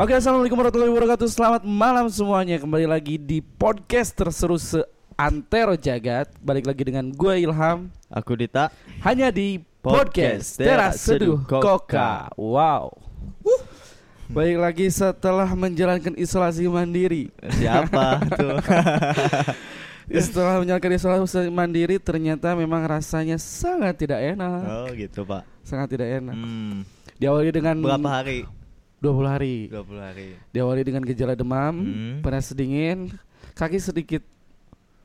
Oke, assalamualaikum warahmatullahi wabarakatuh. Selamat malam semuanya. Kembali lagi di podcast terseru seantero jagat. Balik lagi dengan gue Ilham. Aku Dita. Hanya di podcast, Teras Seduh Koka. Wow. Baik lagi setelah menjalankan isolasi mandiri. Siapa tuh? Setelah menjalankan isolasi mandiri, ternyata memang rasanya sangat tidak enak. oh gitu pak. Sangat tidak enak. Hmm. Diawali dengan Berapa hari? 20 hari. 20 hari. Diawali dengan gejala demam, Hmm. panas dingin, kaki sedikit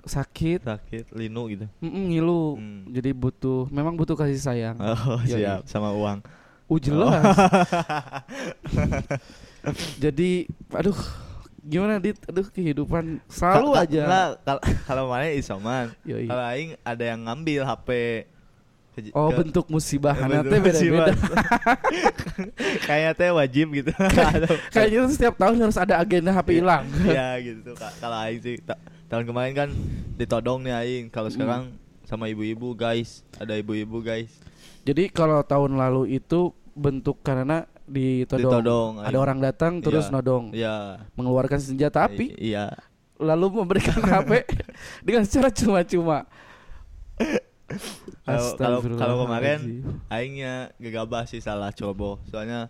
sakit, Sakit, linu gitu. Mm-mm, ngilu. Hmm. Jadi butuh, memang butuh kasih sayang. Oh siap, sama uang. Uh jelas. Jadi, aduh, gimana dit? Aduh kehidupan selalu Ka- aja. Kalau mana isoman, kalau aing ada yang ngambil HP. Oh ke- bentuk bentuk teh beda-beda. musibat. Kayak teh wajib gitu. Kayaknya tuh setiap tahun harus ada agenda HP hilang. Iya gitu. Kalau aing sih ta- tahun kemarin kan ditodong nih aing. Kalau Hmm. sekarang sama ibu-ibu guys, ada ibu-ibu guys. Jadi kalau tahun lalu itu bentuk karena ditodong, Ditodong, ada aing. orang datang terus Iya. nodong, Iya. mengeluarkan senjata api, Iya. lalu memberikan HP dengan cara cuma-cuma. Kalau kalau kemarin aingnya gegabah sih salah coba. Soalnya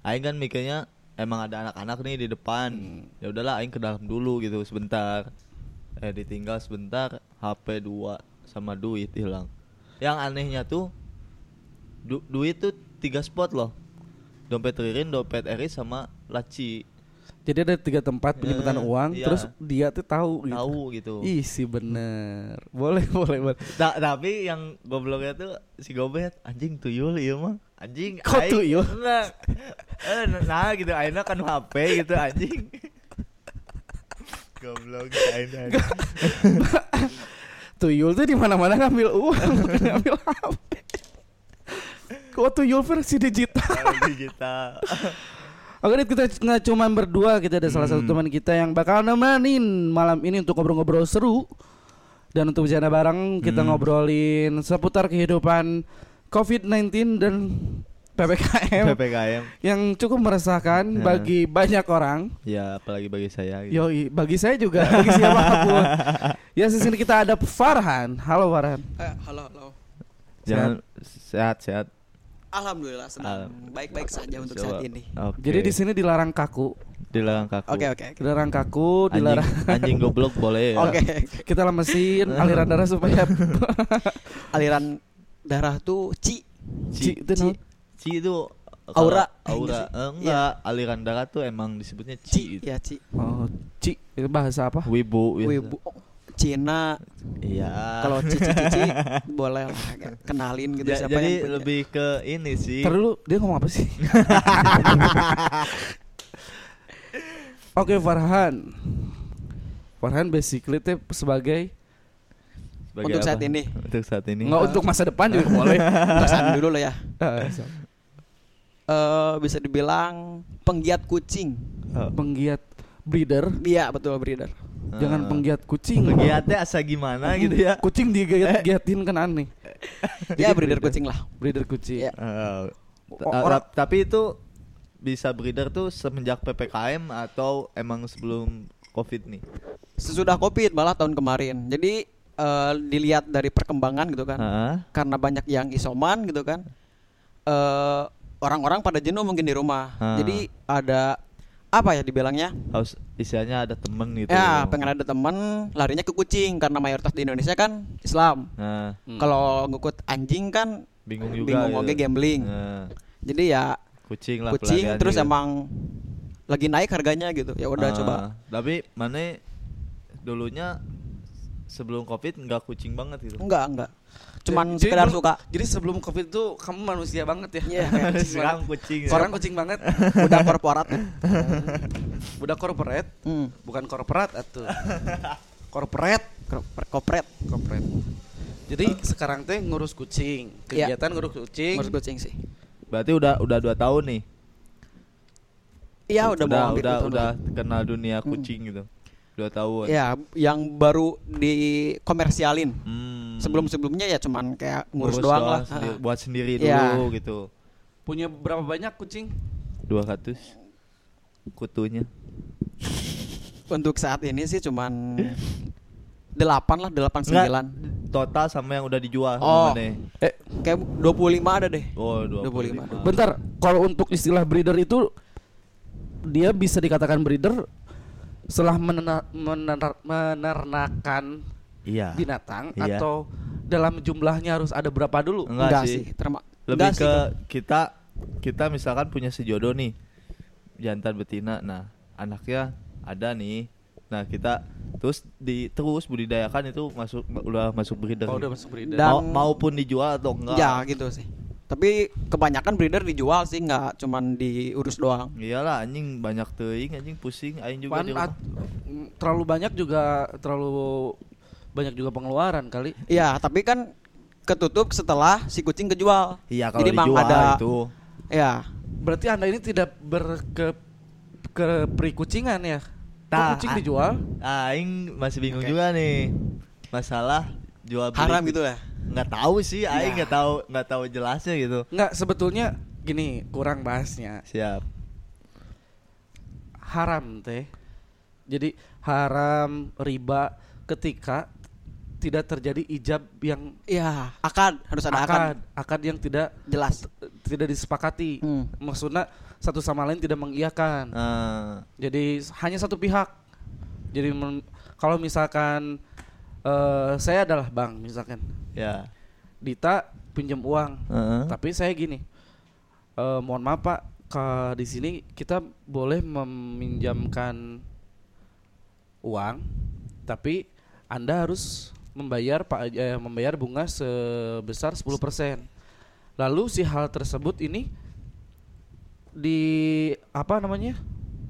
aing kan mikirnya emang ada anak-anak nih di depan. Hmm. Ya udahlah aing ke dalam dulu gitu sebentar. Eh ditinggal sebentar HP 2 sama duit hilang. Yang anehnya tuh du- duit tuh tiga spot loh. Dompet Ririn, dompet Eris sama laci. Jadi ada tiga tempat penyimpanan Eh, uang, iya. terus dia tuh tahu gitu. Tahu gitu. Ih sih bener, boleh boleh boleh. Ta- tapi yang gobloknya tuh si Gobet anjing tuyul iya mah anjing Kok aing- tuyul? enggak eh nah gitu aina kan HP gitu anjing goblok aina Tuyul tuh di mana-mana ngambil uang, bukan ngambil HP. Kok tuyul versi digital? digital Oke, Dit, kita nggak cuma berdua, kita ada salah satu Hmm. teman kita yang bakal nemenin malam ini untuk ngobrol-ngobrol seru dan untuk bercanda bareng kita Hmm. ngobrolin seputar kehidupan COVID-19 dan PPKM PPKM yang cukup meresahkan Ya. bagi banyak orang. ya apalagi bagi saya gitu. Yoi, bagi saya juga, bagi siapa pun. ya di sini kita ada Farhan. Halo Farhan. Eh, halo, halo. jangan sehat sehat Alhamdulillah sedang Al- baik-baik saja untuk Coba. saat ini. Oke. Jadi di sini dilarang kaku, dilarang kaku Oke, oke. oke. dilarang kaku, anjing, dilarang anjing goblok boleh ya Oke. kita lemesin aliran darah supaya Aliran darah tuh ci. Ci, itu Ci. Ci itu Aura. aura? Eh, enggak aliran darah tuh emang disebutnya Ci, ci itu. ya ci. Oh, ci itu bahasa apa? wibu. Wibu. Oh, Cina. iya Kalau cici cici boleh lah kenalin gitu Ja- siapa jadi yang punya. lebih ke ini sih dulu dia ngomong apa sih? Oke Farhan Farhan basically teh sebagai Sebagai Untuk saat apa? ini. untuk saat ini Nggak untuk masa depan juga boleh Perasaan dulu lah ya. So. Eh bisa dibilang penggiat kucing. Oh. Penggiat breeder Iya, betul breeder. Jangan Eh, penggiat kucing penggiatnya asa gimana gitu ya Kucing digiat-giatin kan aneh Ya breeder kucing lah. Breeder kucing. Eh, O- ta- orang- ta- tapi itu bisa breeder tuh semenjak ppkm atau emang sebelum covid nih Sesudah Covid malah tahun kemarin. Jadi eh, dilihat dari perkembangan gitu kan. Hah? karena banyak yang isoman gitu kan eh orang-orang pada jenuh mungkin di rumah Ah. jadi ada apa ya dibilangnya? Harus istilahnya ada temen gitu. Ya pengen ada teman larinya ke kucing karena mayoritas di Indonesia kan Islam. Nah. Hmm. kalau ngikut anjing kan bingung juga bingung gitu. oke gambling. Nah, jadi ya kucing lah kucing terus gitu. emang lagi naik harganya gitu. Ya udah Ah, coba. Tapi mana dulunya sebelum covid nggak kucing banget gitu. enggak enggak cuman Jadi sekedar dulu- suka Jadi sebelum covid tuh kamu manusia banget ya Iya, kayak kucing Sekarang banget. kucing. Sekarang kucing banget udah korporat ya. Udah corporate hmm. Bukan korporat atuh Corporate Korpor- kopret Corporate Jadi sekarang teh ngurus kucing Iya. Kegiatan ngurus kucing ngurus kucing sih Berarti udah udah dua tahun nih. iya udah, mau udah hampir udah, udah kenal dunia kucing gitu. Dua tahun. Ya, yang baru dikomersialin. Hmm. Sebelum-sebelumnya ya cuman kayak ngurus, doang, lah. sendiri- Ah. buat sendiri Iya. dulu gitu. Punya berapa banyak kucing? 200. kutunya? Untuk saat ini sih cuman delapan lah, delapan sembilan. total sama yang udah dijual Oh. gimana? Eh, Kayak 25 ada deh. Oh, 25. 25. bentar. Kalau untuk istilah breeder itu dia bisa dikatakan breeder setelah menernakan Iya. binatang Iya. atau dalam jumlahnya harus ada berapa dulu? Enggak, sih. Terma Lebih enggak sih, ke Bro. kita kita misalkan punya sejodoh nih. Jantan betina. Nah, anaknya ada nih. Nah, kita terus di terus budidayakan itu masuk udah masuk breeder. Oh, udah masuk breeder. Dan- Mau- maupun dijual atau enggak. Ya gitu sih. Tapi kebanyakan breeder dijual sih nggak cuman diurus doang. Iyalah anjing banyak teuing anjing pusing aing juga Pan- di rumah. at- terlalu banyak juga terlalu banyak juga pengeluaran kali. Iya, tapi kan ketutup setelah si kucing kejual. Iya kalau Jadi dijual ada itu. ya Berarti Anda ini tidak berke ke perikucingan ya? Kok Nah, kucing dijual? Aing masih bingung Oke. juga nih. Masalah jual beli haram gitu ya. nggak tahu sih aing Ya. nggak tahu nggak tahu jelasnya gitu. Enggak, sebetulnya gini, kurang bahasnya. Siap. Haram teh. Jadi haram riba ketika tidak terjadi ijab yang Iya, akad harus ada akad, akad, akad yang tidak jelas. tidak disepakati. Hmm. Maksudnya satu sama lain tidak mengiyakan. Eh, Jadi hanya satu pihak. Jadi men- kalau misalkan eh, saya adalah bank misalkan, ya. Dita pinjam uang, Heeh. tapi saya gini, eh, mohon maaf pak, ke di sini kita boleh meminjamkan uang, tapi anda harus membayar pak eh, membayar bunga sebesar 10%. Lalu si hal tersebut ini di apa namanya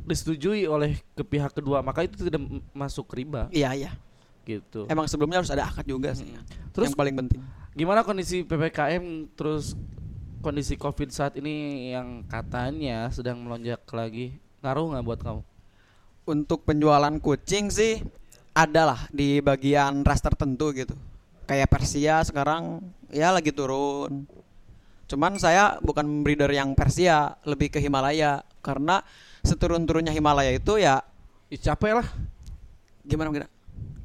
disetujui oleh ke pihak kedua maka itu tidak masuk riba Iya, iya. gitu. Emang sebelumnya harus ada akad juga sih. Terus yang paling penting. gimana kondisi ppkm terus kondisi covid saat ini yang katanya sedang melonjak lagi ngaruh nggak buat kamu? Untuk penjualan kucing sih ada lah di bagian ras tertentu gitu. Kayak Persia sekarang ya lagi turun. Cuman saya bukan breeder yang Persia, lebih ke Himalaya karena seturun-turunnya Himalaya itu ya Ya, capek lah. gimana gimana?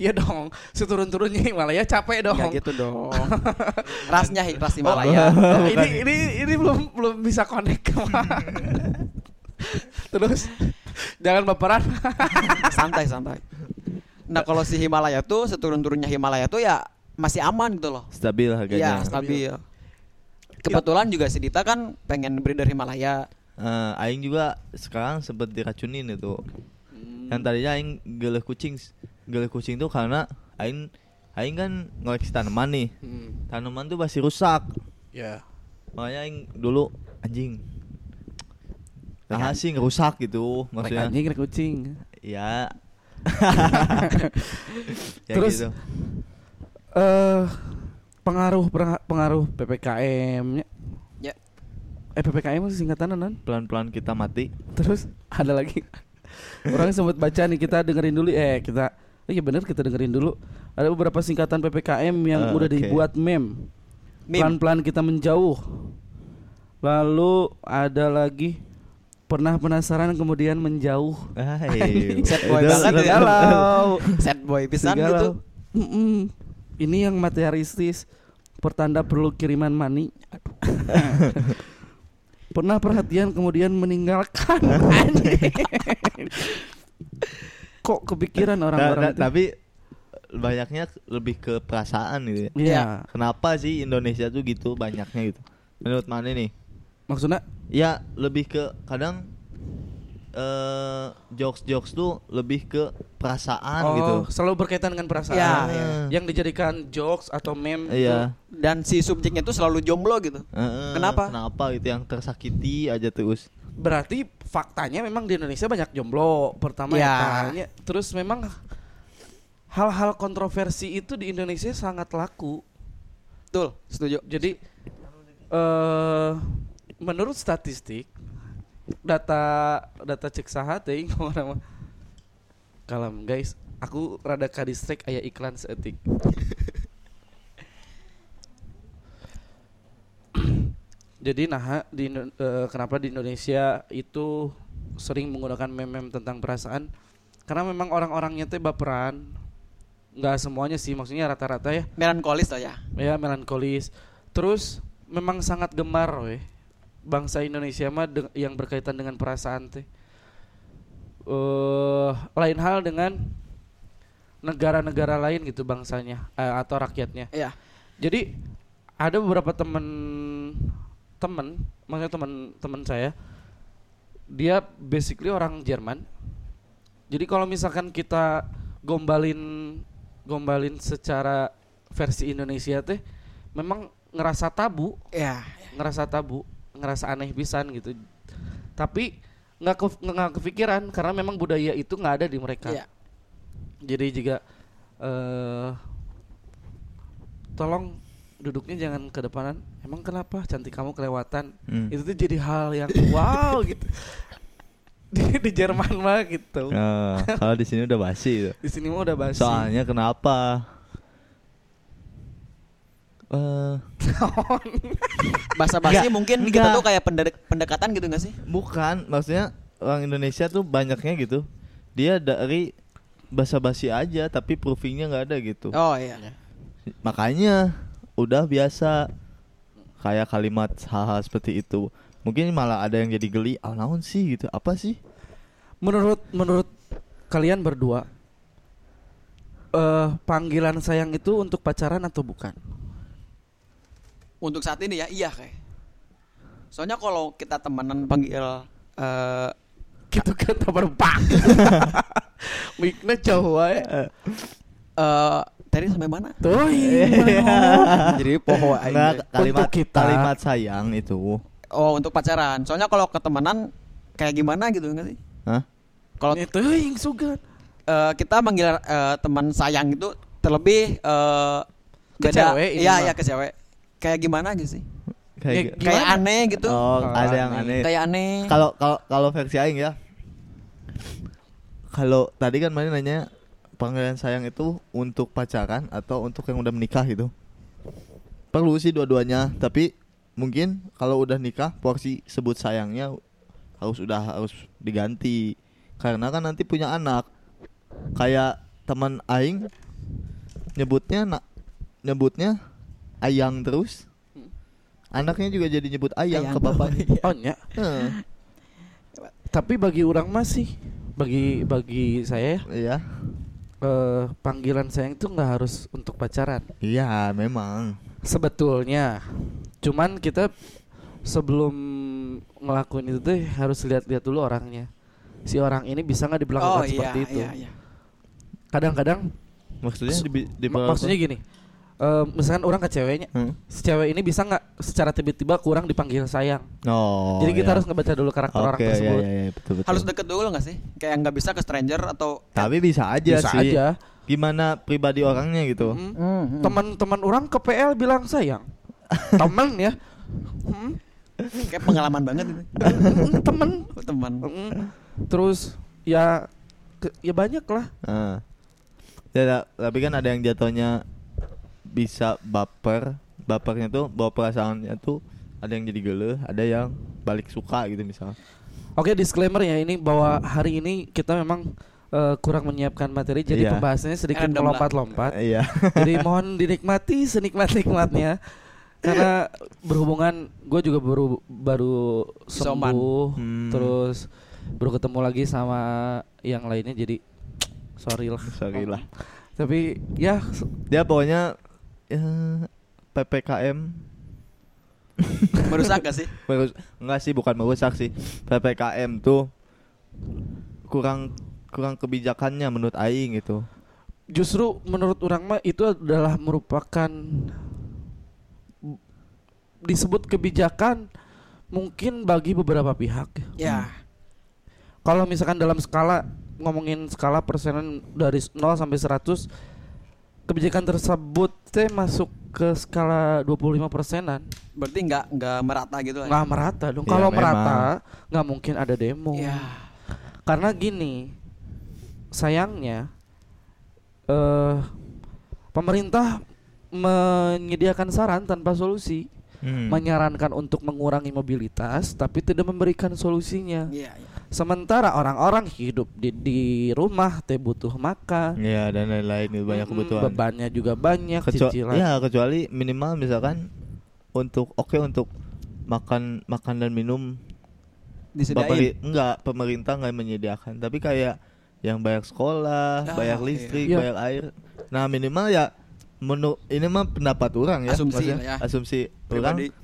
Iya dong, seturun-turunnya Himalaya capek dong. Enggak gitu dong. Rasnya hi- ras Himalaya. Oh, ini ini ini belum belum bisa connect. Terus jangan baperan. santai santai. Nah kalau si Himalaya tuh seturun-turunnya Himalaya tuh ya masih aman gitu loh. Stabil harganya. Iya stabil. Kebetulan juga si Dita kan pengen breeder Himalaya. Eh, aing juga sekarang sempet diracunin itu. Yang tadinya aing geleh kucing, geleh kucing tuh karena aing aing kan ngoleksi tanaman nih. Hmm, Tanaman tuh masih rusak. ya. Makanya aing dulu anjing. Nah sih ngerusak gitu maksudnya. anjing kucing. Ya. ya Terus, gitu. Eh pengaruh penga- pengaruh PPKM-nya. Ya. Eh PPKM itu singkatan non? Pelan-pelan kita mati. Terus ada lagi. Orang sempat baca nih kita dengerin dulu eh kita oh iya bener kita dengerin dulu. Ada beberapa singkatan PPKM yang Eh, udah oke. dibuat meme. Meme. Pelan-pelan kita menjauh. Lalu ada lagi pernah penasaran kemudian menjauh. Hai. Sad boy banget ya. Galau. Sad boy pisan Galau. gitu. Mm-mm. Ini yang materialistis pertanda perlu kiriman money. Pernah perhatian kemudian meninggalkan. Kok kepikiran Nah, orang-orang nah, itu? tapi banyaknya lebih ke perasaan gitu ya. Iya. Kenapa sih Indonesia tuh gitu banyaknya gitu? Menurut mana nih? Maksudnya Ya lebih ke kadang eh jokes-jokes tuh lebih ke perasaan oh, gitu. selalu berkaitan dengan perasaan. Ya, ya. Yang dijadikan jokes atau meme. Iya. Dan si subjeknya tuh selalu jomblo gitu. Heeh, Kenapa? Kenapa gitu yang tersakiti aja terus. Berarti faktanya memang di Indonesia banyak jomblo. Pertama Ya. ya. Terus memang hal-hal kontroversi itu di Indonesia sangat laku. Betul, setuju. Jadi eh menurut statistik data data cek saha teuing nama kalem guys aku rada kadistrek aya iklan seetik. Jadi nah di eh, kenapa di Indonesia itu sering menggunakan meme tentang perasaan? Karena memang orang-orangnya teh baperan. Nggak semuanya sih maksudnya rata-rata ya. Melankolis tuh ya. ya melankolis. Terus memang sangat gemar weh bangsa Indonesia mah yang berkaitan dengan perasaan teh. Eh lain hal dengan negara-negara lain gitu bangsanya eh, atau rakyatnya. Iya. jadi ada beberapa temen temen maksudnya temen temen saya dia basically orang Jerman. Jadi kalau misalkan kita gombalin gombalin secara versi Indonesia teh memang ngerasa tabu. Iya. ngerasa tabu ngerasa aneh pisan gitu. Tapi nggak ke, nggak kepikiran karena memang budaya itu nggak ada di mereka. Iya. jadi juga eh tolong duduknya jangan ke depanan. Emang kenapa? Cantik kamu kelewatan. Hmm. itu tuh jadi hal yang wow gitu. Di, di Jerman mah gitu. Nah, kalau di sini udah basi itu. di sini mah udah basi. Soalnya kenapa? Eh, Bahasa basi Enggak, mungkin kita enggak. tuh kayak pendek- pendekatan gitu gak sih? bukan, maksudnya orang Indonesia tuh banyaknya gitu. Dia dari basa-basi aja tapi proofingnya nggak ada gitu. Oh iya. Makanya udah biasa kayak kalimat hal-hal seperti itu. Mungkin malah ada yang jadi geli, ah naon sih gitu. Apa sih? menurut menurut kalian berdua eh panggilan sayang itu untuk pacaran atau bukan Untuk saat ini ya iya kayak. Soalnya kalau kita temenan panggil eh gitu kan berpak Miknya jauh wae. eh tadi sampai mana? Tuh Jadi poho Enggak, aja. kalimat Untuk kita. kalimat sayang itu. Oh, untuk pacaran. Soalnya kalau ke temenan kayak gimana gitu enggak sih? Hah? Kalau itu yang sugan. eh, kita manggil eh, teman sayang itu terlebih eh Ke beda- cewek ini Iya, iya ke cewek. Kayak gimana gitu sih? Ya, Kayak Gimana? Kayak aneh gitu. Oh, Oh, ada yang aneh. aneh. Kayak aneh. Kalau kalau kalau versi aing ya. Kalau tadi kan mana nanya panggilan sayang itu untuk pacaran atau untuk yang udah menikah gitu. Perlu sih dua-duanya, tapi mungkin kalau udah nikah porsi sebut sayangnya harus udah harus diganti. Karena kan nanti punya anak. Kayak teman aing nyebutnya nak nyebutnya ayang terus. Anaknya juga jadi nyebut ayang, Ayang. ke bapaknya. Oh nya. Heeh. Tapi bagi orang masih bagi bagi saya Iya. eh, panggilan sayang itu nggak harus untuk pacaran. Iya, memang. Sebetulnya, cuman kita sebelum ngelakuin itu tuh harus lihat-lihat dulu orangnya. Si orang ini bisa nggak diperlakukan Oh iya, seperti itu. iya, iya. Kadang-kadang, Maksudnya di, di mak- maksudnya gini, eh, misalkan orang ke ceweknya, Hmm? si cewek ini bisa nggak secara tiba-tiba kurang dipanggil sayang. Oh. Jadi kita iya. harus ngebaca dulu karakter orang Oke, iya, tersebut. iya, iya, betul, betul. Harus deket dulu nggak sih? Kayak nggak bisa ke stranger atau Tapi bisa aja Bisa sih. aja. Gimana pribadi orangnya gitu. Mm. Hmm, Teman-teman orang ke PL bilang sayang. Temen ya. Hmm, kayak pengalaman banget itu. mm, temen. Teman. Mm. Terus ya ke- ya banyak lah. Nah. Ya, tapi kan ada yang jatuhnya bisa baper. Bapernya tuh bawa perasaannya tuh ada yang jadi gele, ada yang balik suka gitu misalnya. Oke disclaimer ya ini bahwa hari ini kita memang eh, kurang menyiapkan materi jadi Iya. pembahasannya sedikit melompat-lompat. Iya. jadi mohon dinikmati senikmat-nikmatnya karena berhubungan gue juga baru baru sembuh Hmm. terus baru ketemu lagi sama yang lainnya jadi sorry lah Sorry lah. tapi ya Dia pokoknya ya, PPKM Merusak gak sih? Merus enggak sih bukan merusak sih. Ppkm tuh kurang kurang kebijakannya menurut aing gitu. Justru menurut orang mah itu adalah merupakan disebut kebijakan mungkin bagi beberapa pihak. Ya. kalau misalkan dalam skala ngomongin skala persenan dari 0 sampai 100 kebijakan tersebut teh masuk ke skala 25 persenan Berarti nggak nggak merata gitu lah. nggak merata dong Ya, kalau merata nggak mungkin ada demo Ya. karena gini sayangnya eh pemerintah menyediakan saran tanpa solusi Hmm. menyarankan untuk mengurangi mobilitas tapi tidak memberikan solusinya Iya, iya. Sementara orang-orang hidup di di rumah teh butuh makan. Iya dan lain-lain gitu, banyak kebutuhan. Bebannya juga banyak, Kecua- cicilan. ya kecuali minimal misalkan untuk oke untuk makan makan dan minum Disediain. pemeri- enggak pemerintah nggak menyediakan tapi kayak yang bayar sekolah Ah, bayar iya. listrik Iya. bayar air nah minimal ya menu ini mah pendapat orang ya Asumsi ya. asumsi Pribadi. orang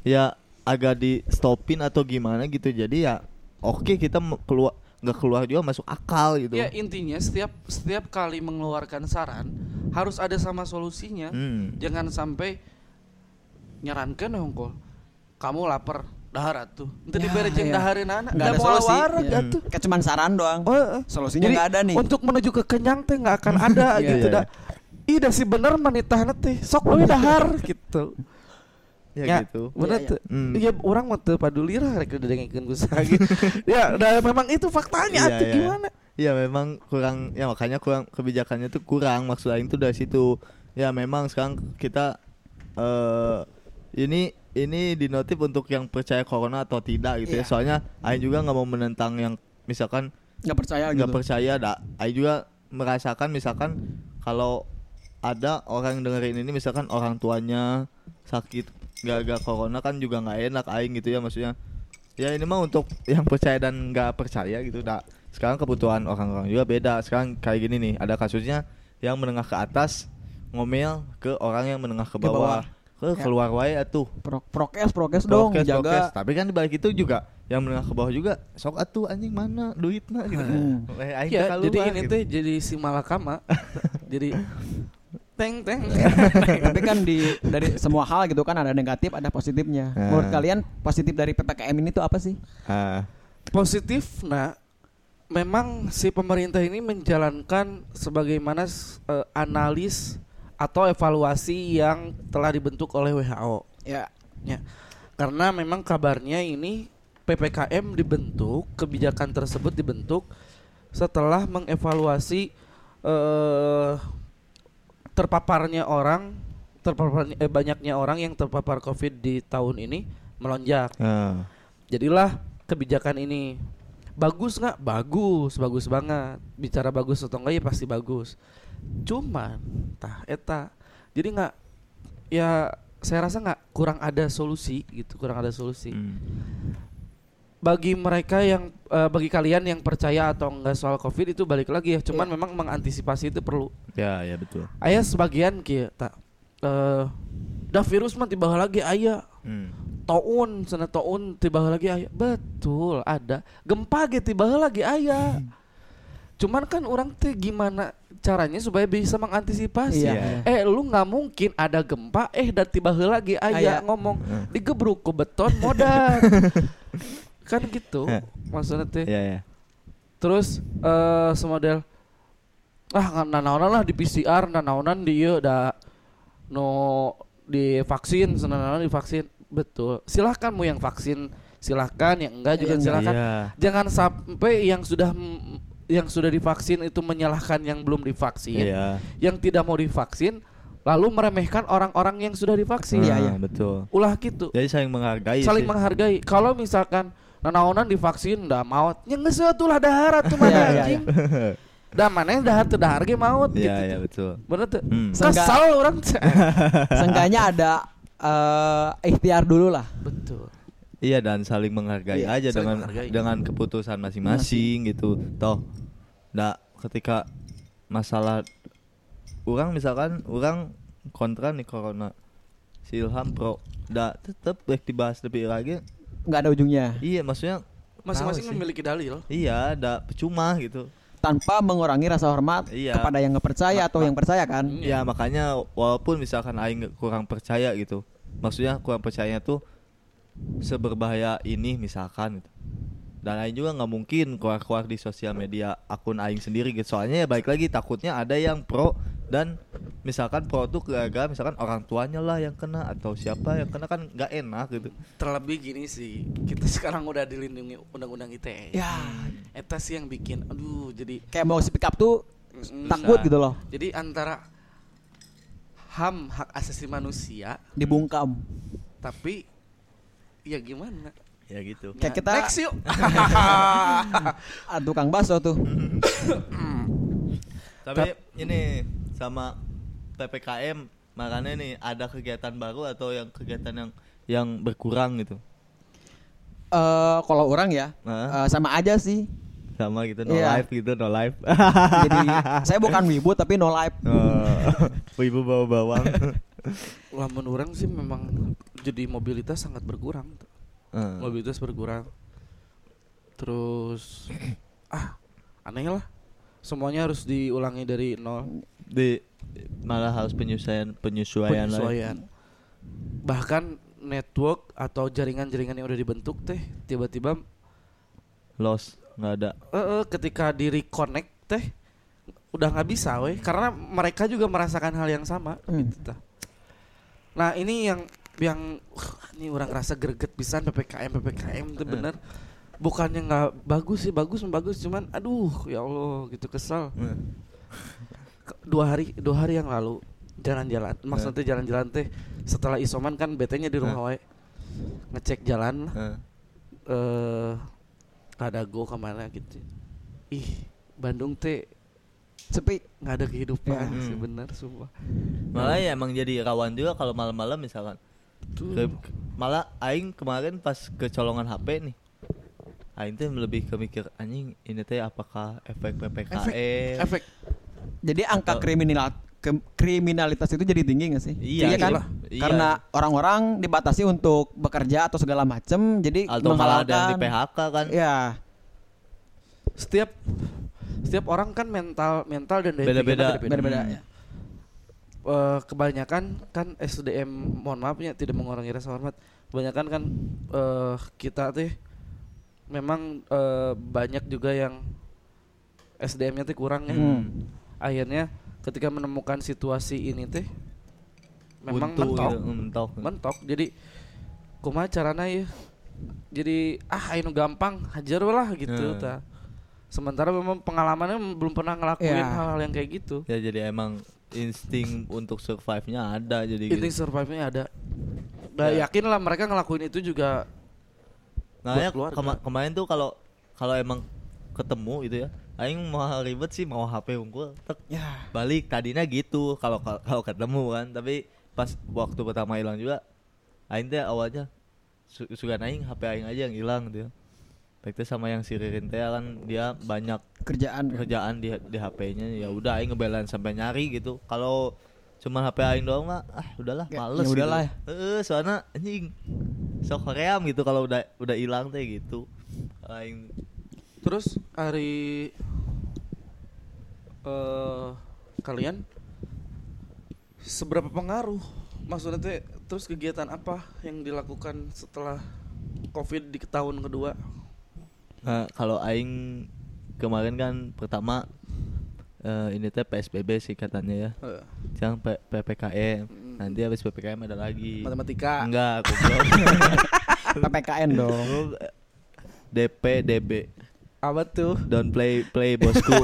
ya agak di stopin atau gimana gitu jadi ya oke kita me- keluar nggak keluar juga masuk akal gitu Ya intinya setiap setiap kali mengeluarkan saran harus ada sama solusinya. Hmm. Jangan sampai nyarankan hongkol. Kamu lapar, dahar atuh. Ente Ya, dibere jeung ya. dahareun anak, Nggak ada mau solusi. Ya. atuh. Kayak cuman saran doang. Oh, eh. Solusinya Jadi, nggak ada nih. Untuk menuju ke kenyang teh nggak akan ada Iya, gitu iya. dah. Ih, dah si bener manitahna teh sok we dahar gitu. Ya, gitu Bener Iya, iya. tuh. Hmm. Iya, orang mau teu paduli lah rek didengkeun ku gitu. ya, dah memang itu faktanya Iya, atuh iya. gimana? Iya memang kurang ya makanya kurang kebijakannya tuh kurang maksud aing tuh dari situ. Ya memang sekarang kita eh ini ini dinotif untuk yang percaya corona atau tidak gitu ya. Iya. Soalnya aing juga nggak mau menentang yang misalkan Nggak percaya nggak gitu. percaya dah. Aing juga merasakan misalkan kalau ada orang yang dengerin ini misalkan orang tuanya sakit gara-gara corona kan juga nggak enak aing gitu ya maksudnya. Ya ini mah untuk yang percaya dan nggak percaya gitu dah. Sekarang kebutuhan orang-orang juga beda. Sekarang kayak gini nih, ada kasusnya yang menengah ke atas ngomel ke orang yang menengah ke Ke bawah. bawah. Ke Ya. keluar wae atuh. Pro- prokes, prokes dong, Prokes, prokes. jaga. Tapi kan di balik itu juga yang menengah ke bawah juga sok atuh anjing mana duitnya gitu. Hmm. Eh, aing Ya, jadi ini gitu. teh jadi si malakama. jadi teng teng. Tapi kan di dari semua hal gitu kan ada negatif, ada positifnya. Ah. Menurut kalian positif dari PPKM ini tuh apa sih? Ah. Positif nah memang si pemerintah ini menjalankan sebagaimana eh, analis atau evaluasi yang telah dibentuk oleh WHO. Ya. Ya. Karena memang kabarnya ini PPKM dibentuk, kebijakan tersebut dibentuk setelah mengevaluasi eh terpaparnya orang, terpaparnya eh, banyaknya orang yang terpapar Covid di tahun ini melonjak. Ah. Jadilah kebijakan ini bagus nggak? Bagus, bagus banget. Bicara bagus atau enggak ya pasti bagus. Cuman, tah eta. Jadi nggak ya saya rasa nggak kurang ada solusi gitu, kurang ada solusi. Hmm. Bagi mereka yang eh, bagi kalian yang percaya atau enggak soal Covid itu balik lagi ya. Cuman Iya. memang mengantisipasi itu perlu. Ya, ya betul. Ayah sebagian kia tak eh dah virus mah tiba lagi ayah Hmm. taun sana taun tiba lagi ayah betul ada gempa gitu tiba lagi ayah cuman kan orang teh gimana caranya supaya bisa mengantisipasi Iya. eh lu nggak mungkin ada gempa eh dan tiba lagi ayah Aya. ngomong Hmm. digebruk ke beton modal kan gitu maksudnya teh Ya, ya. terus eh semodel ah nanaonan lah di PCR nanaonan di ieu da no di vaksin senanaonan di vaksin betul silahkan mau yang vaksin silahkan yang enggak juga enggak. silahkan Iya. jangan sampai yang sudah yang sudah divaksin itu menyalahkan yang belum divaksin Iya. yang tidak mau divaksin lalu meremehkan orang-orang yang sudah divaksin Iya, iya. betul. ulah gitu Jadi saling menghargai saling sih. menghargai kalau misalkan nanaonan divaksin dah maut geus atuh daharat tuh mana Iya, iya, anjing dah mana dahar teu dahar ge maut Iya, gitu iya tuh. betul. bener tuh Hmm. Kesal orang Seenggaknya ada eh, ikhtiar dulu lah. betul Iya dan saling menghargai Iya, aja saling dengan menghargai. dengan keputusan masing-masing gitu. Toh, ndak ketika masalah orang misalkan orang kontra nih corona si Ilham pro ndak tetep baik dibahas lebih lagi Nggak ada ujungnya. iya maksudnya masing-masing memiliki dalil iya ndak percuma gitu Tanpa mengurangi rasa hormat Iya. kepada yang nggak percaya atau yang percaya kan. Hmm. ya makanya walaupun misalkan aing kurang percaya gitu maksudnya kurang percaya tuh seberbahaya ini misalkan gitu. dan aing juga nggak mungkin keluar-keluar di sosial media akun aing sendiri gitu soalnya ya baik lagi takutnya ada yang pro dan misalkan pro tuh gara-gara misalkan orang tuanya lah yang kena atau siapa yang kena kan nggak enak gitu terlebih gini sih kita sekarang udah dilindungi undang-undang ITE Ya, eta sih yang bikin aduh jadi kayak mau speak up tuh takut gitu loh. jadi antara ham hak asasi manusia Dibungkam. tapi ya gimana ya gitu Kayak kita Next yuk. ah, tukang bakso tuh. tapi ini sama ppkm makanya nih ada kegiatan baru atau yang kegiatan yang yang berkurang gitu Eh kalau orang ya Nah. eh, sama aja sih. sama gitu no Iya. live gitu no live Jadi saya bukan wibu tapi no life. oh, ibu bawa bawang Lamun orang sih memang jadi mobilitas sangat berkurang. Eh, Mobilitas berkurang. Terus ah aneh lah. Semuanya harus diulangi dari nol. di malah harus penyesuaian penyesuaian, lagi. penyesuaian. Bahkan network atau jaringan-jaringan yang udah dibentuk teh tiba-tiba loss nggak ada eh, eh, ketika di reconnect teh udah nggak bisa weh karena mereka juga merasakan hal yang sama Hmm. gitu tah. Nah, ini yang yang uh, ini orang rasa greget pisan PPKM PPKM itu bener bukannya nggak bagus sih bagus bagus cuman aduh ya Allah gitu kesel Eh, Ke- dua hari dua hari yang lalu jalan-jalan maksudnya jalan-jalan teh setelah isoman kan betenya di rumah wae ngecek jalan eh. eh ada go ke mana gitu ih Bandung teh Sepi. nggak ada kehidupan Ya. sih Hmm. bener sumpah malah ya emang jadi rawan juga kalau malam-malam misalkan Tuh. Malah aing kemarin pas kecolongan HP nih aing tuh lebih ke mikir anjing ini teh apakah efek PPKM efek Jadi angka Atau- kriminal ke- kriminalitas itu jadi tinggi gak sih? Iya, kan? iyalah. Iya. Karena orang-orang dibatasi untuk bekerja atau segala macem, jadi atau malah ada yang di PHK kan Ya, setiap setiap orang kan mental mental dan daya Beda-beda. beda-beda Hmm. ya. Eh, kebanyakan kan SDM mohon maaf ya tidak mengurangi rasa hormat kebanyakan kan eh kita teh memang eh, banyak juga yang SDM-nya teh kurang ya Hmm. Akhirnya ketika menemukan situasi ini teh memang Buntu mentok gitu, mentok mentok jadi kumaha carana ya jadi ah anu gampang hajar lah gitu Hmm. ta sementara memang pengalamannya belum pernah ngelakuin Ya. hal-hal yang kayak gitu ya jadi emang insting untuk survive-nya ada jadi ini gitu. survive-nya ada Nah, Ya. yakin lah mereka ngelakuin itu juga Nah, ya kema- kemarin tuh kalau kalau emang ketemu gitu ya, aing mau ribet sih mau HP unggul, tek Ya. balik tadinya gitu kalau kalau ketemu kan, tapi pas waktu pertama hilang juga aing teh awalnya su suka aing HP aing aja yang hilang gitu. Baik teh sama yang si Ririn teh kan dia banyak kerjaan. kerjaan di di HP-nya ya udah aing ngebelain sampai nyari gitu. Kalau cuma HP aing doang mah ah udahlah Ya, males ya udahlah gitu. Heeh, soalnya anjing sok hoream gitu kalau udah udah hilang teh gitu. Aing terus hari eh kalian seberapa pengaruh maksudnya teh terus kegiatan apa yang dilakukan setelah covid di tahun kedua Nah, kalau aing kemarin kan pertama eh, ini teh PSBB sih katanya ya. Eh, Sekarang P- PPKM. Mm. Nanti habis PPKM ada lagi. matematika Enggak, goblok. PPKN dong. DP DB. Apa tuh Don't play play bosku.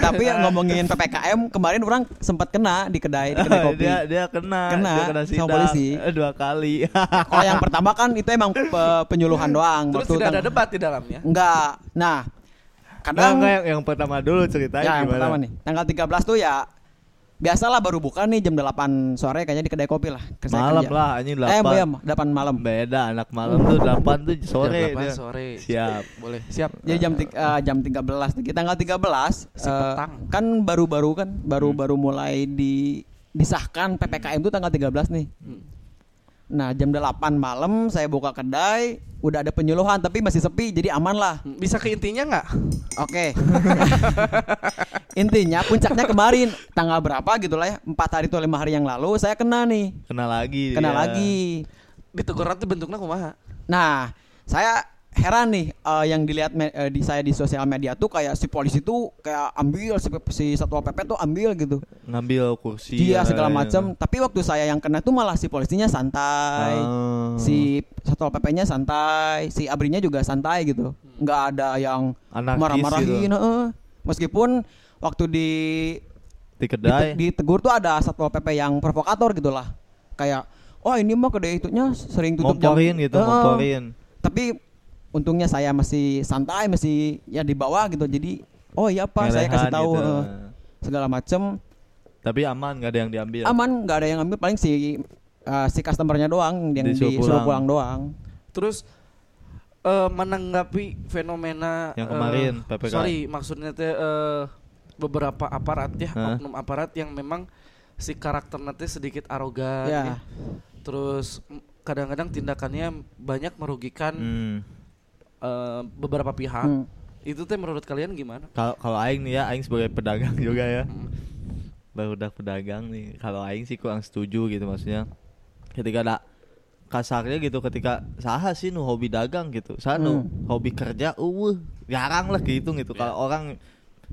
Tapi yang ngomongin PPKM kemarin orang sempat kena di kedai di kedai kopi. dia dia kena, Kena dia kena sama sidang polisi. eh, dua kali. Kalau yang pertama kan itu emang pe- penyuluhan doang. terus tidak ada tang- debat di dalamnya Enggak. Nah, kadang enggak, yang, yang pertama dulu ceritanya ya yang gimana? pertama nih. Tanggal 13 tuh ya biasalah baru buka nih jam 8 sore kayaknya di kedai kopi lah. Malam kerja. lah, anjing Eh, 8. iya, 8 malam. Beda anak malam tuh 8 tuh sore Jam delapan dia. sore Siap. boleh siap Jadi jam ti- eh, jam 13 Di tanggal 13 Si eh, petang. kan baru-baru kan baru-baru mulai di disahkan PPKM itu tanggal 13 nih. Hmm. Nah, jam 8 malam saya buka kedai, udah ada penyuluhan tapi masih sepi jadi aman lah. bisa ke intinya nggak Oke. Intinya puncaknya kemarin tanggal berapa gitu lah ya. 4 hari atau 5 hari yang lalu saya kena nih. Kena lagi Kena dia. lagi. ditegur tuh bentuknya kumaha Nah, saya heran nih eh, yang dilihat me- eh, di saya di sosial media tuh kayak si polisi tuh kayak ambil si, si satpol pp tuh ambil gitu. Ngambil kursi. Dia ya, segala ya. macam. Tapi waktu saya yang kena tuh malah si polisinya santai. Ah. Si satpol pp-nya santai, si abrinya juga santai gitu. nggak ada yang marah-marahin. gitu. heeh. Meskipun waktu di di kedai. dite- ditegur tuh ada satpol pp yang provokator gitu lah. Kayak oh ini mah kedai itunya sering tutup jam gitu ngomporin tapi untungnya saya masih santai masih ya di bawah gitu jadi oh iya pak saya kasih tahu gitu. eh, segala macem tapi aman nggak ada yang diambil aman nggak ada yang ngambil paling si eh, si customernya doang yang Disuruh disuruh pulang. pulang doang Terus eh, menanggapi fenomena Yang kemarin, PPKM. Sorry, maksudnya teh eh, beberapa aparat ya, Hah? oknum aparat yang memang si karakternya teh sedikit arogan Ya. ya. Terus kadang-kadang tindakannya banyak merugikan Hmm. Eh, beberapa pihak. Hmm. Itu teh menurut kalian gimana? kalau kalau aing nih ya aing sebagai pedagang juga ya Hmm. baru udah pedagang nih kalau aing sih kurang setuju gitu maksudnya ketika ada kasarnya gitu ketika saha sih nu hobi dagang gitu saya nu Hmm. hobi kerja uh jarang lah gitu gitu kalau orang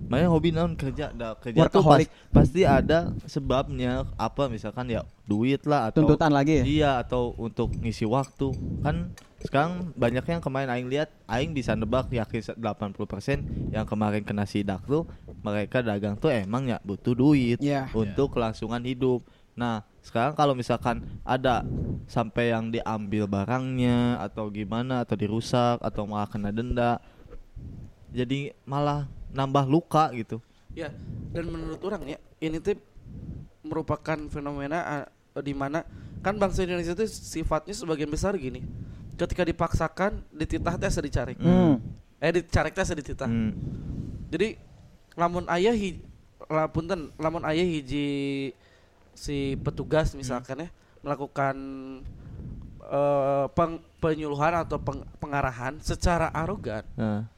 Makanya hobi naon kerja, da, kerja tuh pas- pasti ada sebabnya apa misalkan ya duit lah atau tuntutan lagi ya Iya atau untuk ngisi waktu kan sekarang banyak yang kemarin aing lihat aing bisa nebak yakin 80% yang kemarin kena sidak tuh mereka dagang tuh emang ya butuh duit Iya. untuk kelangsungan hidup. Nah sekarang kalau misalkan ada sampai yang diambil barangnya atau gimana atau dirusak atau malah kena denda jadi malah nambah luka gitu. Ya, dan menurut orang ya, ini tuh merupakan fenomena uh, di mana kan bangsa Indonesia itu sifatnya sebagian besar gini. Ketika dipaksakan, dititah teh sedicari. Hmm. Eh dicarek teh sedititah. Hmm. Jadi lamun ayah hi, la, punten, lamun ayah hiji si petugas misalkan ya melakukan eh, peng- penyuluhan atau peng- pengarahan secara arogan, Nah,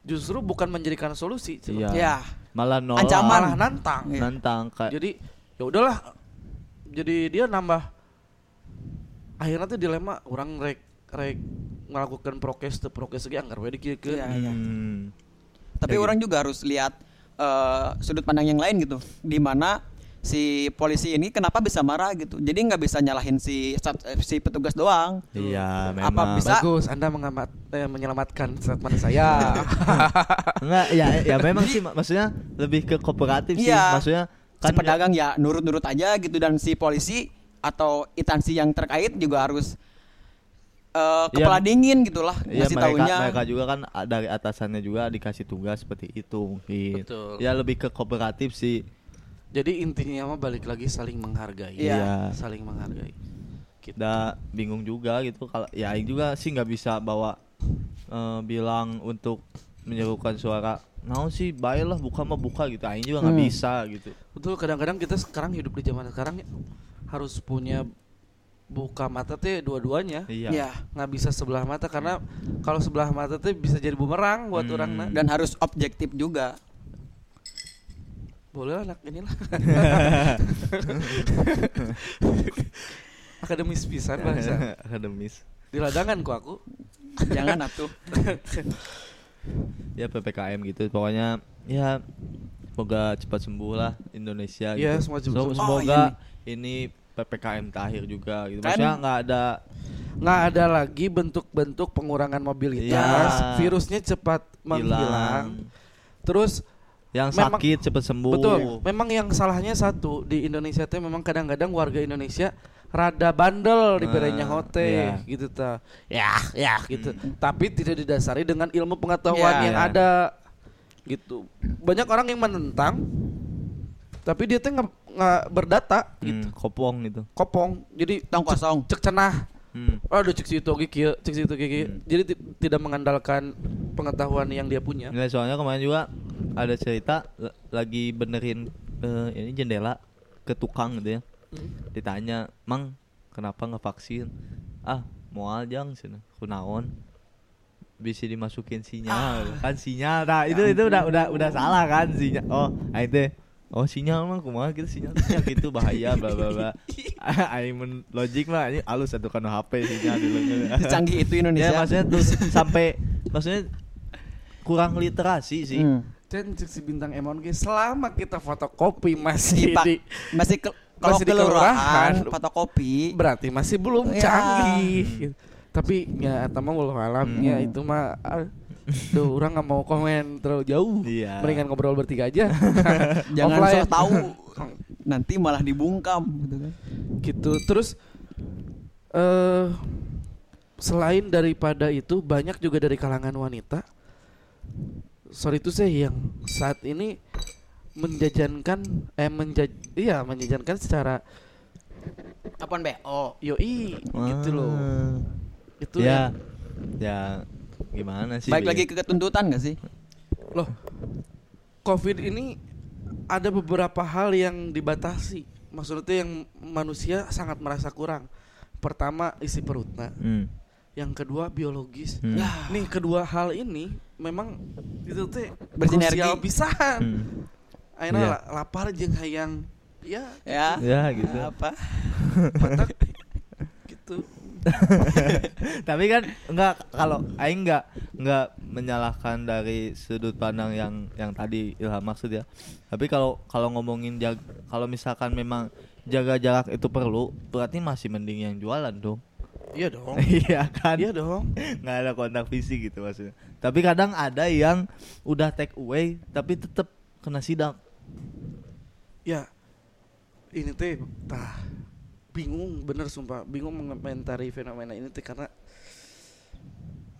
justru bukan menjadikan solusi. Iya. ya malah nolak Ancaman. malah nantang. Iya. nantang kayak jadi ya udahlah jadi dia nambah akhirnya tuh dilema orang rek rek melakukan prokes tuh prokes lagi anggar we dikiekeun. Iya, iya. Hmm. tapi Ya orang juga harus lihat eh, sudut pandang yang lain gitu di mana si polisi ini kenapa bisa marah gitu jadi nggak bisa nyalahin si eh, si petugas doang Iya, Apa memang. bisa- bagus anda mengamat eh, menyelamatkan statement saya Enggak, ya ya memang sih mak- maksudnya lebih ke kooperatif sih. Iya. Maksudnya si kan pedagang ya nurut-nurut aja gitu dan si polisi atau instansi yang terkait juga harus eh, Iya. kepala dingin gitulah ya ngasih mereka taunya mereka juga kan a- dari atasannya juga dikasih tugas seperti itu mungkin. Betul. Ya lebih ke kooperatif sih. jadi intinya mah balik lagi saling menghargai Iya. saling menghargai gitu. Kita bingung juga gitu kalau ya Aing juga sih nggak bisa bawa eh, bilang untuk menyerukan suara Nah sih baiklah buka mah buka gitu Aing juga nggak Hmm. bisa gitu betul kadang-kadang kita sekarang hidup di zaman sekarang ya, harus punya buka mata teh dua-duanya. Iya. Ya nggak bisa sebelah mata karena kalau sebelah mata teh bisa jadi bumerang buat Hmm. orang nah. dan harus objektif juga. Boleh lah anak inilah. Akademis pisan bahasa Akademis. Di ladangan kok aku. Jangan atuh. Ya ppkm gitu. Pokoknya ya semoga cepat sembuh lah Indonesia Iya, gitu. semoga cepat So- sembuh. semoga Oh, ini ppkm terakhir juga gitu. Kan- maksudnya nggak ada nggak ada lagi bentuk-bentuk pengurangan mobilitas. Iya. virusnya cepat menghilang. Hilang. Terus yang Memang- sakit cepat sembuh. Betul. Memang yang salahnya satu di Indonesia teh memang kadang-kadang warga Indonesia rada bandel di Nah, berenya hote iya. gitu ta. Ya ya gitu. Tapi tidak didasari dengan ilmu pengetahuan Ya, yang ya. ada. Gitu. Banyak orang yang menentang tapi dia tuh nggak nggak berdata gitu. Hmm, kopong gitu. Kopong. Jadi tong kosong. cek cenah. Hmm. Aduh cek situ kieu, cek situ kieu. Hmm. Jadi ti- tidak mengandalkan pengetahuan yang dia punya. Nggak, soalnya kemarin juga ada cerita lagi benerin eh, ini jendela ke tukang gitu ya. Hmm. ditanya mang kenapa nggak vaksin? Ah mau aja sih kunaon? Bisa dimasukin sinyal. Kan sinyal nah itu itu udah udah udah salah kan sinyal. Oh ah, itu oh sinyal mah kumaha gitu sinyal sinyal gitu bahaya bla bla bla aing men logik mah ini alus satu kan HP sinyal dulu secanggih itu Indonesia ya maksudnya tuh sampai maksudnya kurang literasi sih Hmm. Dan cek si bintang Emon ge selama kita fotokopi masih Di, Pak, di masih ke, kalau masih di kelurahan, kelurahan fotokopi berarti masih belum Ya. canggih. gitu. Tapi ya eta mah wallahu alam Hmm. ya itu mah ah, Duh, orang nggak mau komen terlalu jauh. Iya. Mendingan ngobrol bertiga aja. jangan Offline. sok tahu nanti malah dibungkam gitu kan gitu. Terus eh selain daripada itu banyak juga dari kalangan wanita sorry itu saya yang saat ini menjajankan eh menjaj iya menjajankan secara Apaan be? Oh, yoi gitu loh itu ya yang- ya gimana sih baik lagi ke ketuntutan gak sih? loh covid ini ada beberapa hal yang dibatasi maksudnya yang manusia sangat merasa kurang pertama isi perutnya Hmm. yang kedua biologis Hmm. Ya. nih kedua hal ini memang itu teh Bersinergi. pisan Hmm. Iya. la- lapar jeung hayang ya Ya. ya gitu Apa? gitu tapi kan enggak kalau aing enggak enggak menyalahkan dari sudut pandang yang yang tadi Ilham maksud ya. Tapi kalau kalau ngomongin jag kalau misalkan memang jaga jarak itu perlu berarti masih mending yang jualan dong. Iya dong. Iya kan? Iya dong. Nggak ada kontak fisik gitu maksudnya. Tapi kadang ada yang udah take away tapi tetap kena sidak ya ini teh tah bingung bener sumpah bingung mengomentari fenomena ini teh karena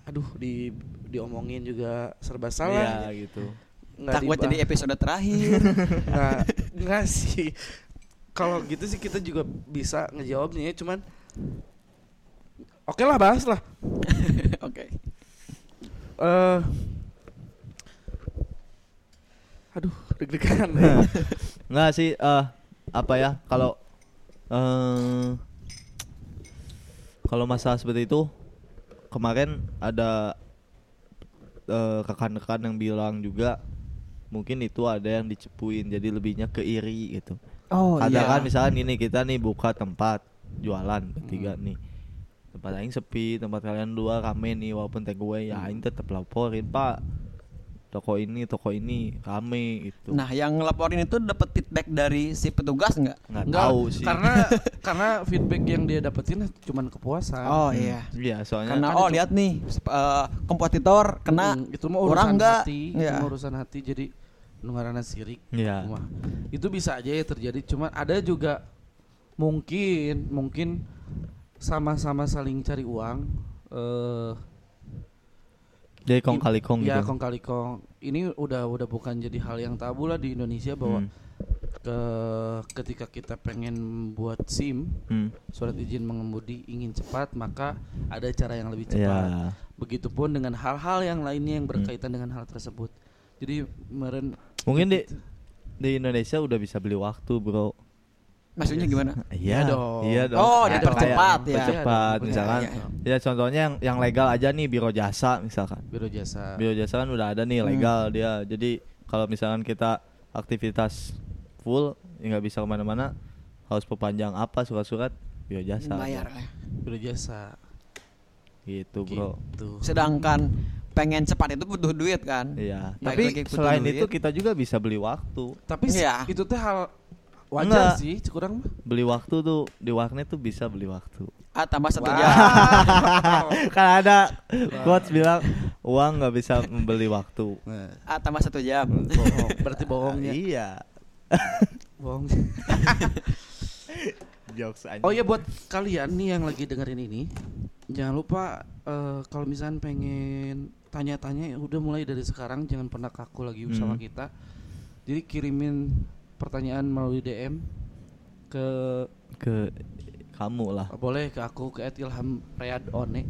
aduh di diomongin juga serba salah Iya, gitu nggak Tak buat dibah- jadi episode terakhir. nggak nggak sih kalau gitu sih kita juga bisa ngejawabnya ya cuman oke lah bahas lah Oke. eh aduh deg-degan ya. nggak sih eh apa ya kalau eh kalau masalah seperti itu kemarin ada eh, rekan-rekan yang bilang juga mungkin itu ada yang dicepuin jadi lebihnya ke iri gitu Oh katakan iya. misalkan gini kita nih buka tempat jualan bertiga Hmm. nih tempat aing sepi tempat kalian dua rame nih walaupun take away ya aing tetap laporin pak toko ini toko ini rame itu Nah, yang ngelaporin itu dapat feedback dari si petugas nggak? nggak tahu sih karena karena feedback yang dia dapetin cuman kepuasan Oh Hmm. iya. iya soalnya Karena kan oh lihat nih eh, kompetitor kena Hmm, itu mah urusan orang nggak? hati Iya. itu mah urusan hati jadi nungarana sirik Iya. Wah, itu bisa aja ya terjadi cuma ada juga mungkin mungkin sama-sama saling cari uang eh jadi kong kali kong ya gitu. kong kali kong. Ini udah udah bukan jadi hal yang tabu lah di Indonesia bahwa Hmm. ke ketika kita pengen buat SIM Hmm. surat izin mengemudi ingin cepat maka ada cara yang lebih ya cepat. Begitupun dengan hal-hal yang lainnya yang berkaitan dengan hal tersebut. Jadi meren mungkin di di Indonesia udah bisa beli waktu bro Maksudnya gimana? iya Iya dong. iya dong Oh, Kayak- dipercepat ya. dipercepat Iya, misalkan iya, ya contohnya yang yang legal aja nih biro jasa misalkan biro jasa biro jasa kan udah ada nih Hmm. legal dia jadi kalau misalkan kita aktivitas full ya nggak bisa ke mana-mana harus perpanjang apa surat-surat biro jasa Bayar lah. biro jasa gitu bro gitu. Sedangkan pengen cepat itu butuh duit kan? iya tapi selain duit. itu kita juga bisa beli waktu tapi Iya. itu teh hal wajar Enggak. sih kurang mah. Beli waktu tuh di warnet tuh bisa beli waktu. Ah tambah satu Wow. jam. kan ada quotes bilang uang nggak bisa membeli waktu. Ah tambah satu jam. bohong. Berarti bohongnya iya. Bohong. Jokes aja oh ya buat kalian nih yang lagi dengerin ini jangan lupa eh, kalau misalnya pengen tanya-tanya ya udah mulai dari sekarang jangan pernah kaku lagi sama Hmm. kita. Jadi kirimin pertanyaan melalui DM ke ke kamu lah. Boleh ke aku ke @ilhamrayadone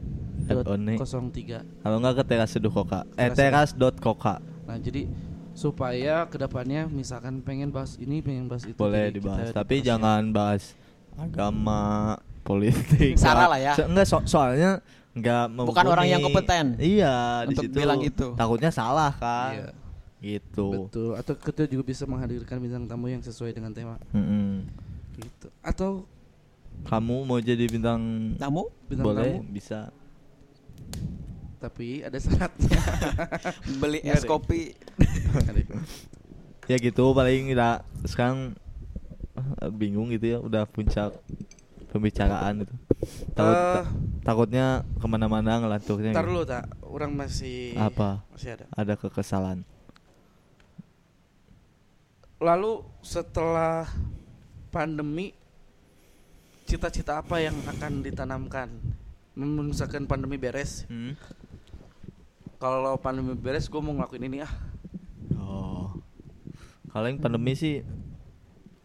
At one. 03 kalau nggak ke teras seduh koka. Eh Teras dot koka. Nah jadi supaya ke depannya misalkan pengen bahas ini pengen bahas itu boleh dibahas tapi jangan bahas agama politik. Sara lah ya. So- enggak so- soalnya nggak Bukan orang yang kompeten iya di untuk situ bilang itu. takutnya salah kan. Iya, gitu. Betul. Atau kita juga bisa menghadirkan bintang tamu yang sesuai dengan tema. Mm-mm. gitu. Atau kamu mau jadi bintang Tamu? Bintang boleh tamu? bisa. Tapi ada syaratnya. Beli es kopi. Ya gitu paling kita sekarang eh, bingung gitu ya udah puncak pembicaraan itu. Takut Eh, ta- takutnya ke mana-mana ngelanturnya ntar gitu. tak. Orang masih apa? masih ada. Ada kekesalan lalu setelah pandemi cita-cita apa yang akan ditanamkan misalkan pandemi beres Hmm. kalau pandemi beres gue mau ngelakuin ini ah Oh. Kalau yang pandemi sih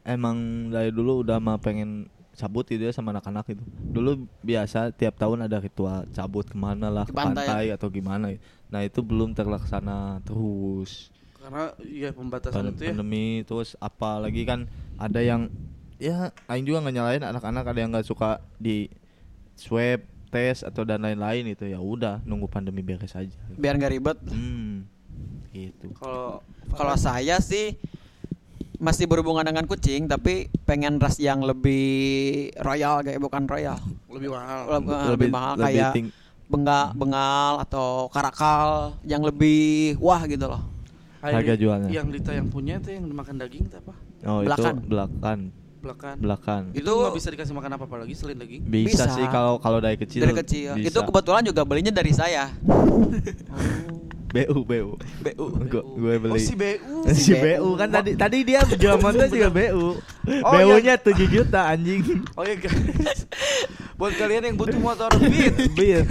emang dari dulu udah mah pengen cabut gitu ya sama anak-anak itu. Dulu biasa tiap tahun ada ritual cabut ke mana lah Ke ke pantai. pantai, atau gimana. Nah itu belum terlaksana terus. Karena ya pembatasan Pan- itu ya pandemi terus apalagi kan ada yang ya Aing juga nggak nyalain anak-anak ada yang nggak suka di swab tes atau dan lain-lain itu ya udah nunggu pandemi beres aja. biar nggak ribet Hmm. Gitu. kalau kalau saya sih masih berhubungan dengan kucing tapi pengen ras yang lebih royal kayak bukan royal lebih mahal lebih, lebih mahal kayak ting- benga bengal atau karakal yang lebih wah gitu loh Harga jualnya. yang Lita yang punya itu yang makan daging itu apa Oh Belakan. itu belakan, belakang belakan. itu nggak bisa dikasih makan apa apa lagi selain daging Bisa, Bisa. sih kalau kalau dari kecil. dari kecil bisa. itu kebetulan juga belinya dari saya BU BU. BU. Gue gue beli. oh si BU si BU kan tadi tadi dia jual motor juga BU. Oh, BU-nya 7 juta anjing. oh ya guys buat kalian yang butuh motor beat Beat.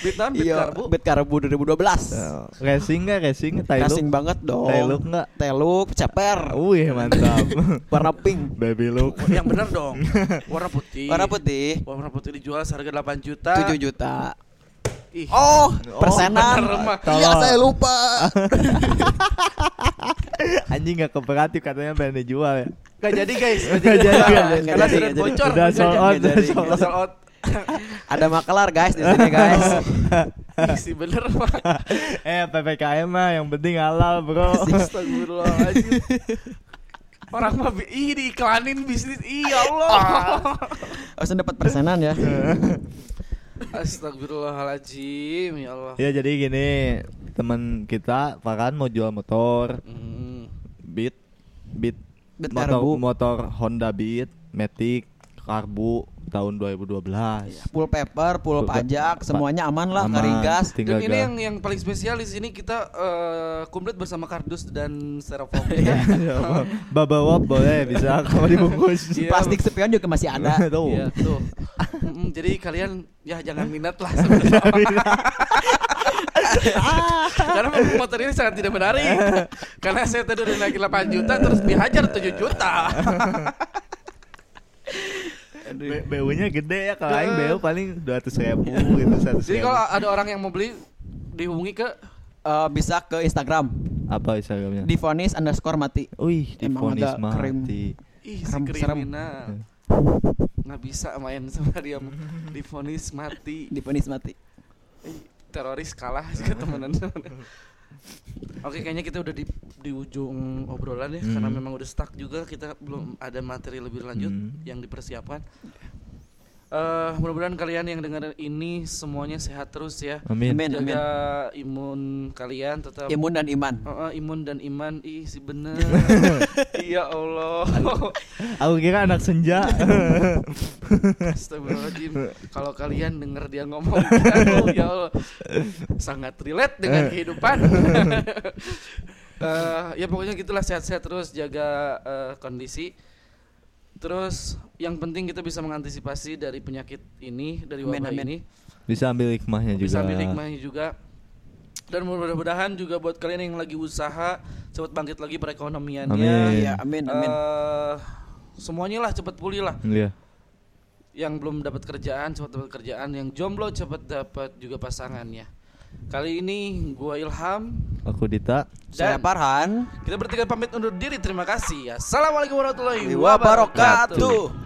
beat non beat iya karbu bet karbu 2012 Oh, Racing enggak racing? Tailuk? Racing banget dong Tailuk nggak? Tailuk, ceper Wih, mantap. warna pink Baby look. yang benar dong warna putih warna putih warna putih dijual seharga 8 juta 7 juta Ih. oh bener, persenan. Mah. iya saya lupa. Anjing enggak kooperatif katanya pengen dijual ya. Gak jadi guys. Gak jadi, nggak jadi. Karena sudah bocor. Udah sold out, udah sold out. ada makelar guys di sini guys. Ih, si bener mah eh PPKM mah yang penting halal, Bro. Astagfirullahaladzim. Orang mah ih diiklanin bisnis. Ih ya Allah. Harus dapat persenan ya Astagfirullahaladzim Ya Allah Ya jadi gini, teman kita Farhan mau jual motor Hmm. Beat Beat Beat motor, karbu. motor Honda Beat Matic Karbu tahun 2012 full paper full Full pa- pajak pa- semuanya aman lah aman. ngari gas Tinggal Dan ini yang yang paling spesial di sini kita eh, komplit bersama kardus dan styrofoam. Iya. Baba Wap boleh bisa kalau dibungkus Iya. plastik spion juga masih ada Tuh. Iya, tuh. Mm, jadi kalian ya jangan minat lah. Karena motor ini sangat tidak menarik. Karena saya tadi udah naikin 8 juta terus dihajar 7 juta. BU-nya gede ya kalau aing BU paling 200 ribu gitu 100 Jadi kalau ada orang yang mau beli dihubungi ke Eh, bisa ke Instagram apa Instagramnya? difonis underscore mati Wih, krim. mati. ih si Serem, serem. kriminal. Nggak bisa main sama dia difonis mati. difonis mati Eh, teroris kalah sih temenan Oke kayaknya kita udah di di ujung obrolan ya karena Hmm. memang udah stuck juga kita belum ada materi lebih lanjut Hmm. yang dipersiapkan. Eh mudah-mudahan kalian yang dengar ini semuanya sehat terus ya. Amin. Amin. Jaga imun kalian tetap imun dan iman. Oh, oh, imun dan iman. Ih si bener. Iya Allah. Aku kira anak senja. Astagfirullahaladzim. Kalau kalian denger dia ngomong aduh, Ya Allah. Sangat relate dengan kehidupan. Eh, Ya pokoknya gitulah sehat-sehat terus. Jaga eh, kondisi Terus yang penting kita bisa mengantisipasi dari penyakit ini Dari wabah amin. ini Bisa ambil hikmahnya juga. Bisa ambil hikmahnya juga dan mudah-mudahan juga buat kalian yang lagi usaha cepat bangkit lagi perekonomiannya. Amin. Iya, amin amin Eh, semuanya lah cepat pulih lah. Iya. Yang belum dapat kerjaan cepat dapat kerjaan, yang jomblo cepat dapat juga pasangannya. Kali ini gua Ilham Aku Dita. saya dan Parhan kita bertiga pamit undur diri. Terima kasih. Assalamualaikum warahmatullahi wabarakatuh